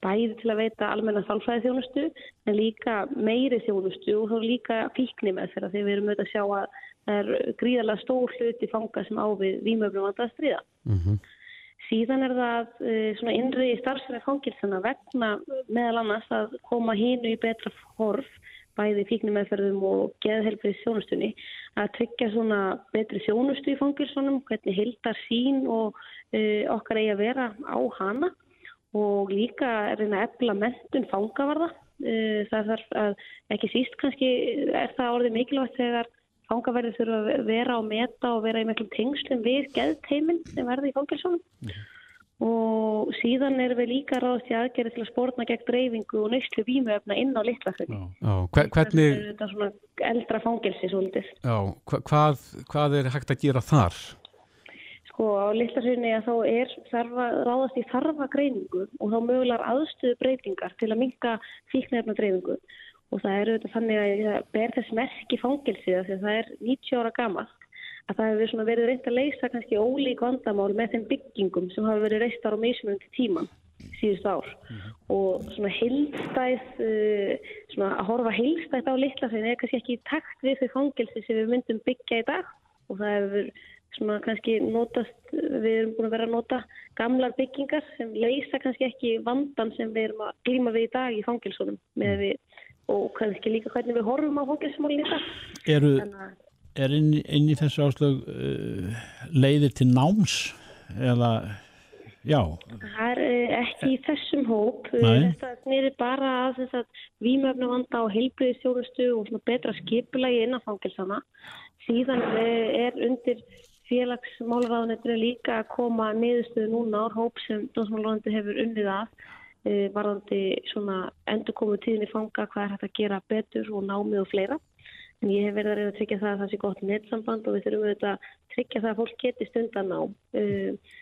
Speaker 9: Bæði til að veita almenna sálfræði þjónustu en líka meiri þjónustu og þá líka fíkni með þeirra þegar við erum auðvitað að sjá að það er gríðarlega stór hluti fanga sem á við výmöfnum að það stríða.
Speaker 2: Mhm.
Speaker 9: Síðan er það uh, svona innri starfsefni fangilsana vegna meðal annars að koma hínu í betra horf bæði fíknumeðferðum og geðhelbrið þjónustunni að tryggja svona betri þjónustu í fangilsunum, hvernig hildar sín og uh, okkar eigi að vera á hana og líka er reyna að efla mentun fangavarða. Uh, það þarf að ekki síst kannski er það orðið mikilvægt þegar fangaverði þurfa að vera og meta og vera í miklum tengslum við geðteimin sem verði í fangilsunum. Og síðan erum við líka ráðast í aðgerði til að spórna gegn dreifingu og nöyslu vímuefna inn á
Speaker 2: hver, hvernig,
Speaker 9: Þetta er svona eldra fangelsi svolítið.
Speaker 2: já, hva- hvað, hvað er hægt að gera þar?
Speaker 9: Sko á litlafjörni að þá er þarf að ráðast í þarfa greiningu og þá mögulegar aðstöðu breytingar til að minka fíknefna dreifingu. og það er auðvitað þannig að það ber þess merki fangilsið af því að það er 90 ára gamalt að það hefur verið reynt að leysa kannski ólík vandamál með þeim byggingum sem hafa verið reistar á mismunandi tíman síðust ár. Og svona heilstæð uh, svona að horfa heilstæð á litla þegar er kannski ekki í takt við þau fangilsi sem við myndum byggja í dag. Og það hefur svona kannski notast við erum búin að vera að nota gamlar byggingar sem leysa kannski ekki vandan sem við erum að glíma við í dag í fangilsunum með við og kannski líka hvernig við horfum á fangilsmálinn í dag.
Speaker 4: Eru,
Speaker 9: Þannig að
Speaker 4: er inn, inn í þessu áslög uh, leiðir til náms eða já,
Speaker 9: Það er eh, ekki í þessum hóp. Eh,
Speaker 4: Nei.
Speaker 9: Þetta snýri bara að þess að vímöfnavanda og heilbriðistjónustu og svona betra skipulagi innan fangilsana. Síðan er undir félagsmálraðanetinu líka að koma niðurstöðu núna á hóp sem dómsmálraðanetinu hefur unnið að varðandi svona endurkomu tíðinni fanga hvað er hægt að gera betur og námið og fleira. Ég hef verið að reyna að tryggja það að það sé gott nettsamband og við þurfum auðvitað að tryggja það að fólk geti stundan ná uh,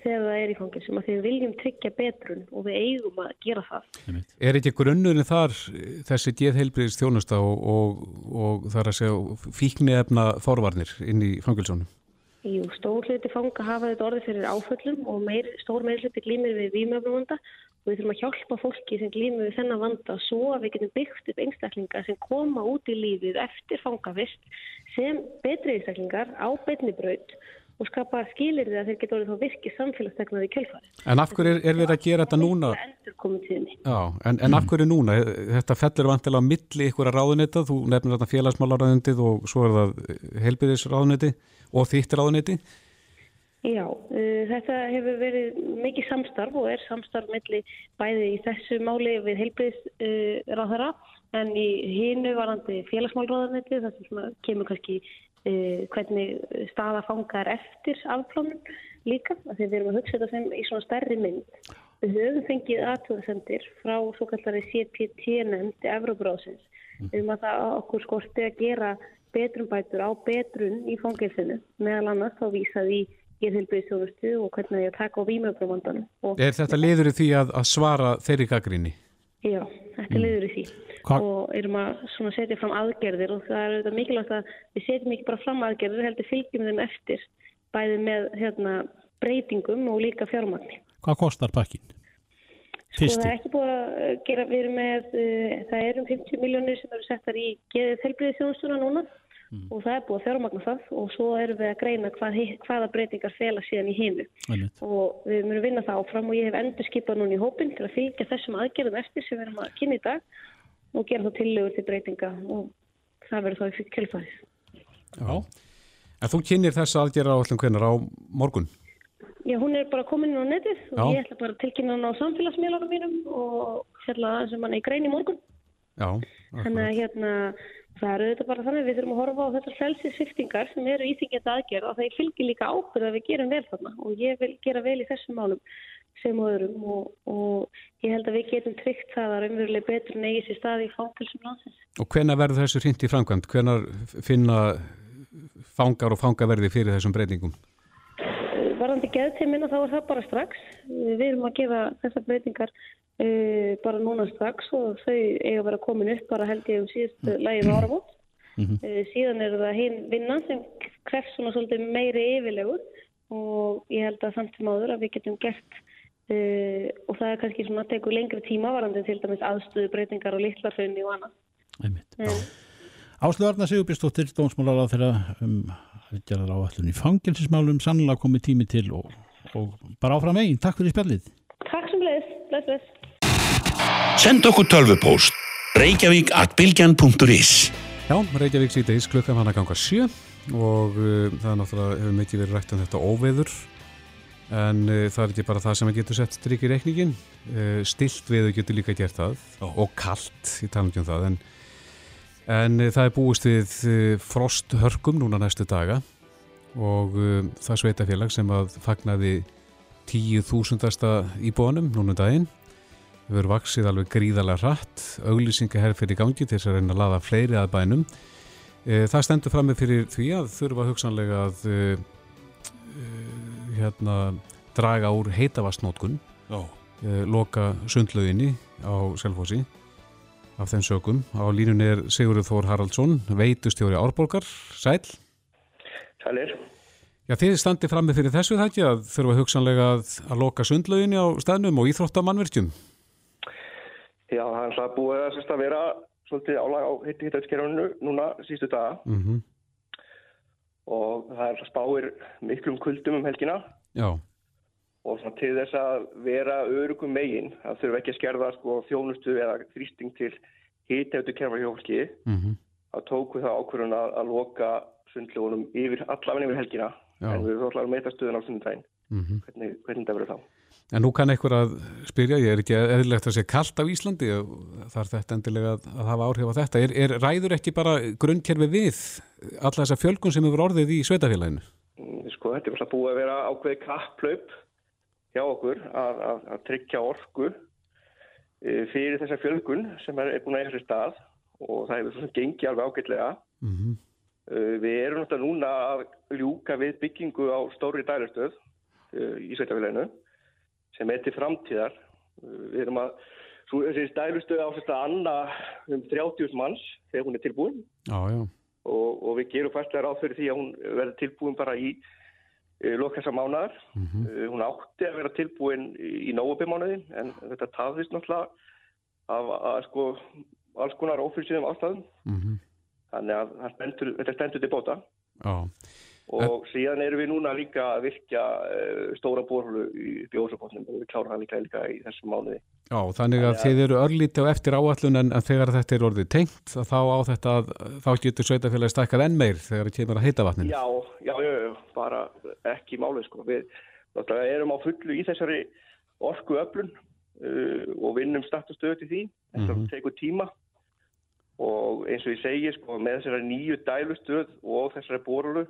Speaker 9: þegar það er í fangilsum að því við viljum tryggja betrun og við eigum að gera það.
Speaker 2: Er ekki grunnurinn þar þessi geðheilbriðis þjónusta og, og, og þar að segja fíknefna forvarnir inn í fangilsónum?
Speaker 9: Jú, stór hluti fanga hafa þetta orðið fyrir áföllum og meir, stór meir hluti glýmir við vímöfnavanda og við þurfum að hjálpa fólki sem glýmir við þennan vanda svo að við getum byggt upp einstaklinga sem koma út í lífið eftir fangavist sem betri einstaklingar á betni braut og skapa skilir því að þeir geta orðið þá virkið samfélagstegnaði í kjölfari.
Speaker 2: En af hverju er, er verið að gera þetta núna? Já, en, en af hverju núna? Þetta fellur vantilega á milli ykkur að ráðuneta, þú nefnir þetta félagsmálaráðunetið og svo er það helbiðisráðuneti og þitt ráðuneti.
Speaker 9: Já, uh, þetta hefur verið mikið samstarf og er samstarf melli bæði í þessu máli við heilbriðs uh, en í hinu varandi félagsmálráðaneti þar sem kemur kannski uh, hvernig staða fanga er eftir afplánum líka því við erum að hugsa þetta sem í svona stærri mynd. Við höfum fengið aðtöðsendir frá svo kallari CPT-nefndi Evróbráðsins um að það okkur skorti að gera betrumbætur á betrun í fangilsinu meðal annars þá vísað í geðheilbriðstjónustu og hvernig það er að taka á vímöfrumandanum.
Speaker 2: Er þetta liður í því að, að svara þeirri gaggrinni?
Speaker 9: Já, þetta er liður í því
Speaker 4: Hva-
Speaker 9: og erum að setja fram aðgerðir og það er auðvitað mikilvægt að við setjum ekki bara fram aðgerðir, heldur fylgjum þeim eftir bæði með hérna, breytingum og líka fjármagni.
Speaker 4: hvað kostar pakkin?
Speaker 9: Sko það er ekki búið að uh, gera, við erum með, uh, það er um 50 miljónir sem eru settar í geðið helbriðið núna og það er búið að fjármagna það og svo erum við að greina hvað, hvaða breytingar fela síðan í hinu og við munum vinna það áfram og ég hef endur skipað núna í hópin til að fylgja þessum aðgerðum eftir sem við erum að kynna í dag og gera þá tillögur til breytinga og það verður þá í kjölfarið.
Speaker 2: Já. En þú kynir þessa aðgerra á allum hvernig á morgun?
Speaker 9: Já, hún er bara komin inn á netið og
Speaker 2: Já.
Speaker 9: ég ætla bara að tilkynna hann á samfélagsmiðlunum mínum og fjalla það sem hann er í grein í morgun.
Speaker 2: Já.
Speaker 9: Þannig að hérna, það eru þetta bara þannig að við þurfum að horfa á þessar frelsissviftingar sem eru íþingjandi aðgerð og það fylgir líka ábyrð að við gerum vel þarna og ég vil gera vel í þessum málum sem og öðrum og, og ég held að við getum tryggt það að raunverulega betur en eigi sér staði í fangilsum landsins.
Speaker 2: Og hvenær verður þessu hreint í framkvæmt? Hvenær finna fangar og fangaverði fyrir þessum breytingum?
Speaker 9: Varðandi geðteimina þá er það bara strax. Við erum að gefa þessar breytingar uh, bara núna strax og þau eiga að vera komin upp bara held ég um síðustu lægið áravót.
Speaker 4: Mhm.
Speaker 9: Uh, síðan er það hinn vinnan sem krefst svona svolítið meiri yfirlegur og ég held að samt sem áður að við getum gert uh, og það er kannski svona að teku lengri tíma varandi til dæmis aðstöðu breytingar og litlarfunni og annað.
Speaker 4: Áslu Arna Sigurbjörnsdóttir, dómsmálar á þeirra um aðgerðar áallun í fangelsismálum, sannlega komið tími til og, og bara áfram eigin. Takk fyrir spjallið.
Speaker 9: takk sem leiðis, bless, bless.
Speaker 8: Send okkur tölvupóst. Reykjavík at bylgjan.is
Speaker 2: Já, Reykjavík síðdeis klukkan hann að ganga sjö. Og uh, það er náttúrulega hefur mikið verið rætt um þetta óveður. En uh, það er ekki bara það sem að getur sett strik í reikningin uh, stilt veður getur líka gert það.
Speaker 3: Já.
Speaker 2: og kallt, ég tala ekki um það en, en uh, það er búist við uh, frosthörkum núna næstu daga. Og uh, það sveitafélag sem að fagnaði 10.000. íbúanum núna um daginn hefur vaksið alveg gríðarlega hratt auglýsingaherr fyrir gangi til þess að reyna að laða fleiri að bænum e, það stendur fram með fyrir því að þurfa hugsanlega að e, e, hérna draga úr heitavastnótkun
Speaker 3: Já,
Speaker 2: loka sundlauginni á Selfossi af þeim sögum. Á línunni er Sigurður Þór Haraldsson, veitustjóri Árborgar. Sæl.
Speaker 10: Sælir.
Speaker 2: Já, þið standi frammi fyrir þessu þætti að þurfa hugsanlega að, að loka sundlöginni á staðnum og íþróttamannverkjum.
Speaker 10: Já, er alltaf búið að, sérst, að vera svolítið álag á hittautskerfunu núna sístu daga
Speaker 2: Mm -hmm.
Speaker 10: og það er spáir miklum kuldum um helgina
Speaker 2: Já,
Speaker 10: og til þess að vera örugum megin, það þurfa ekki að skerða sko, þjónustu eða þrýsting til hittautskerfa hjólki,
Speaker 2: mm
Speaker 10: þá tóku það ákvörðun að, að loka sundlögunum yfir allavega yfir helgina
Speaker 2: Já.
Speaker 10: en við erum alltaf að meita stöðun á sundaginn.
Speaker 2: mm
Speaker 10: Hvernig, hvernig það verður þá?
Speaker 2: En nú kann einhver að spyrja, ég er ekki eðlilegt að segja kallt á Íslandi og þarf þetta endilega að, að hafa áhrif á þetta. Er, er ræður ekki bara grunnkerfi við alla þessa fjölgun sem hefur orðið í sveitafélaginu?
Speaker 10: Sko, þetta er alltaf búið að vera ákveði kapplaup hjá okkur að, að, að tryggja orku eh, fyrir þessa fjölgun sem er, er búin að sér stað og það hefur svo sem gengið alveg ágætlega.
Speaker 2: Mm -hmm.
Speaker 10: Við erum náttúrulega núna að ljúka við byggingu á stóri dælustöð uh, í Sveitafélaginu sem er til framtíðar. Við erum að, þessi dælustöð á sérst að anna um 30 manns þegar hún er tilbúin
Speaker 2: Já, já.
Speaker 10: og, og við gerum fastlega ráð fyrir því að hún verður tilbúin bara í uh, lokassa mánaðar.
Speaker 2: Mm
Speaker 10: Uh, Hún átti að vera tilbúin í, í nógubimánuði en þetta tafðist náttúrulega af að sko alls konar ófyrsýðum ástæðum.
Speaker 2: Mm
Speaker 10: Þannig að stendur, þetta stendur til bóta.
Speaker 2: Já,
Speaker 10: Og síðan erum við núna líka að virkja uh, stóra borhulu í bjóðsabotnum og við klárum það líka, líka í þessum mánuði.
Speaker 2: já, þannig að þið eru örlíti á eftir áallun en, þegar þetta er orðið tengt þá á þetta að, þá getur sveitafélagi stækkað enn meir þegar það kemur að heita vatninu.
Speaker 10: Já, já, já, já, bara ekki málið sko. Við erum á fullu í þessari orku öflun uh, og vinnum start og stöðu til því. Þetta
Speaker 2: Mhm.
Speaker 10: tekur tíma og eins og ég segi sko með þessari nýju dælustöð og þessari borhulu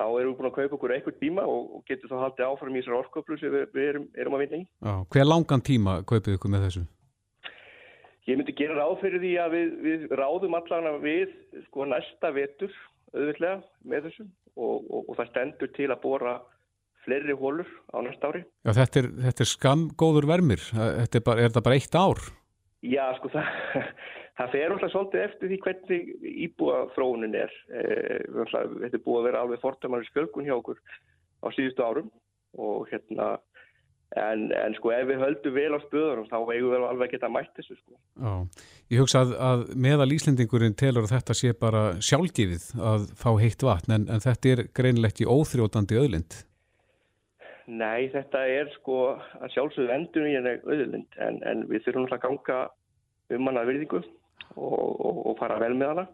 Speaker 10: þá erum við búin að kaupa okkur eitthvað tíma og, getur þá haldið áfram í þessari orku öflun sem við, við erum, erum að vinna í.
Speaker 2: Já, hver langan tíma kaupið ykkur með þessu?
Speaker 10: Ég myndi gera ráð fyrir því að við, við ráðum allan við sko næsta vetur auðvitað með þessu og, og, og það stendur til að bóra fleiri hólur á næsta ári.
Speaker 2: Já, þetta er, þetta er skamgóður vermir. Þetta er, bara, er þetta bara eitt ár?
Speaker 10: Já, sko það, það fer alltaf svolítið eftir því hvernig íbúa þróunin er. Eh, þetta er búið að vera alveg fordæmaris fjölgun hjá okkur á síðustu árum og hérna en, en sko ef við höldum vel á spöðunum þá eigum við alveg að geta mætt þessu sko.
Speaker 2: Já, ég hugsa að, að meðal Íslendingurinn telur þetta sé bara sjálfgefið að fá heitt vatn en, en þetta er greinilegt í óþrjótandi öðlind.
Speaker 10: Nei, þetta er sko að sjálfsögðu endur í henni auðlind en, en við þurfum alltaf að ganga um hana að virðingu og, og, og fara vel með hana.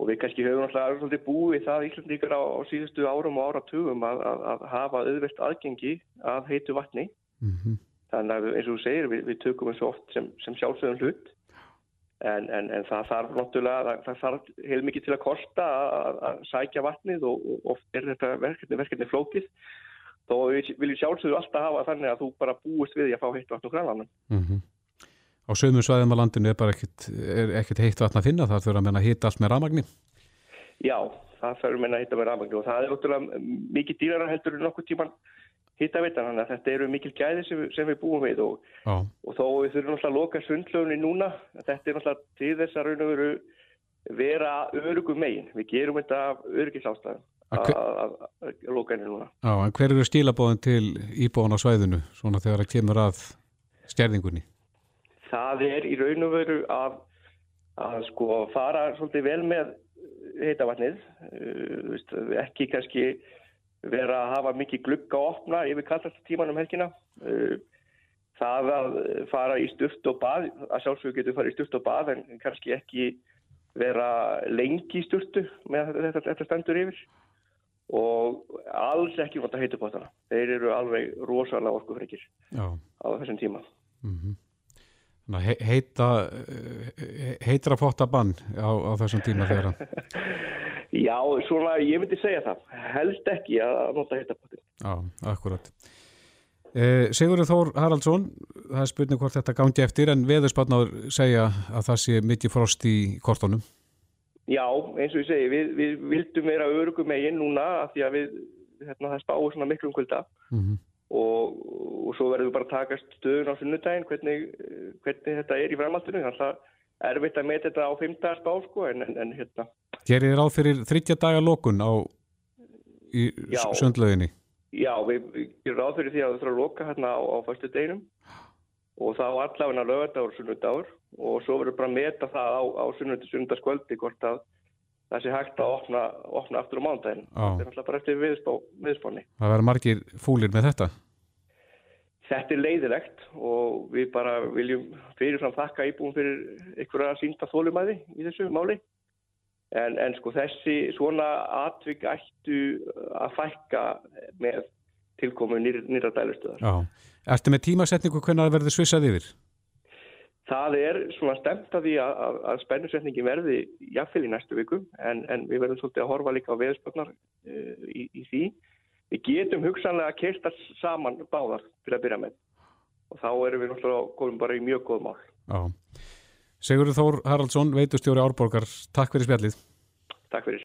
Speaker 10: Og við kannski höfum alltaf búið það Íslandíkar á, á síðustu árum og áratugum að, að, að hafa auðvelt aðgengi að heitu vatni.
Speaker 2: Mm -hmm.
Speaker 10: þannig að eins og þú segir við, við tökum þessu oft sem, sem sjálfsögðum hlut. En, en, en það þarf náttúrulega, það, það þarf heil mikið til að kosta að, að sækja vatnið og, og oft er þetta verkefni, verkefni flókið þó við viljum sjálfsögðu alltaf hafa þannig að þú bara búist við því að fá heitt vatn úr grænlanum.
Speaker 2: Mm Á sömum svæðum á landinu er bara ekkit, er ekkit heitt vatn að finna, það þurfa að menna hitta allt með ramagni.
Speaker 10: Já, það meina að hitta með rafmagni og það er náttúrulega mikið dýrara heldur en nokkuð tíman hitta veitan, þannig að þetta eru mikil gæði sem, sem við búum við og,
Speaker 2: Já,
Speaker 10: og þó við þurfum náttúrulega að loka sundlögunni núna, þetta er náttúrulega til þess að og vera örugum megin. Við gerum þetta af öryggisástæðum
Speaker 2: Að
Speaker 10: loka henni núna.
Speaker 2: já, en hver eru stílabóðin til íbúan á svæðinu, svona þegar það kemur að stjærðingunni?
Speaker 10: Það er í raun og veru að, að sko fara svolítið vel með heitavatnið, uh, veist, ekki kannski vera að hafa mikið glugga að opna yfir kallast tíman um helgina. Uh, það að fara í stuft og bað, að sjálfsögur getur farið í stuft og bað en kannski ekki vera lengi í sturtu með þetta, þetta stendur yfir og alls ekki vant að heita bótana. Þeir eru alveg rosalega orkufrekir á þessum tíma.
Speaker 2: mm Þannig að he- heita, eh, heitra potta bann á, á þessum tíma þegar að,
Speaker 10: Já, svona, ég myndi segja það. Helst ekki að nota heitapotin.
Speaker 2: já, akkurat. Eh, Sigurður Þór Haraldsson, það er spurning hvort þetta gangi eftir en veðurspatnáður segja að það sé mikið frost í kortunum.
Speaker 10: Já, eins og ég segi, við, við vildum vera örugum megin núna af því að við, hérna, það spáur svona miklum kvölda
Speaker 2: Mm
Speaker 10: og, og og svo verðum við bara að takast stöðun á sunnudaginn hvernig, hvernig þetta er í framhaldinu. Þannig að erfitt að meta þetta á fimmtagarspá sko en, en, en hérna.
Speaker 2: Gerir þið ráð fyrir þryggja daga lokun á í
Speaker 10: Já. við, við gerum ráð fyrir því að það þarf að loka hérna á, á fyrstu deginum og þá allavegna lögadagur og sunnudagur og svo verður bara að meta það á, á sunnundi sunnudagskvöldi hvort að það sé hægt að opna, opna aftur á mándaginn. Þetta er náttúrulega bara eftir viðspá, viðspáni.
Speaker 2: Það verður margir fúlir með þetta?
Speaker 10: Þetta er leiðilegt og við bara viljum fyrirfram þakka íbúum fyrir einhverja sínda þólumæði í þessu máli. En, en sko þessi svona atvik ættu að fækka með tilkomu nýr, nýra dælustöðar.
Speaker 2: Já. Ertu með tímasetningu hvernig það verður svissað yfir?
Speaker 10: Það er svona stemt að því að, að, að spennusetningi verði jafnvel í næstu viku en, en við verðum svolítið að horfa líka á veðspögnar uh, í, í því. Við getum hugsanlega að keilta saman báðar til að byrja með og þá erum við náttúrulega komum bara í mjög góð mál.
Speaker 2: Já. Sigurður Þór Haraldsson, veitustjóri Árborgar, takk fyrir spjallið.
Speaker 10: Takk fyrir.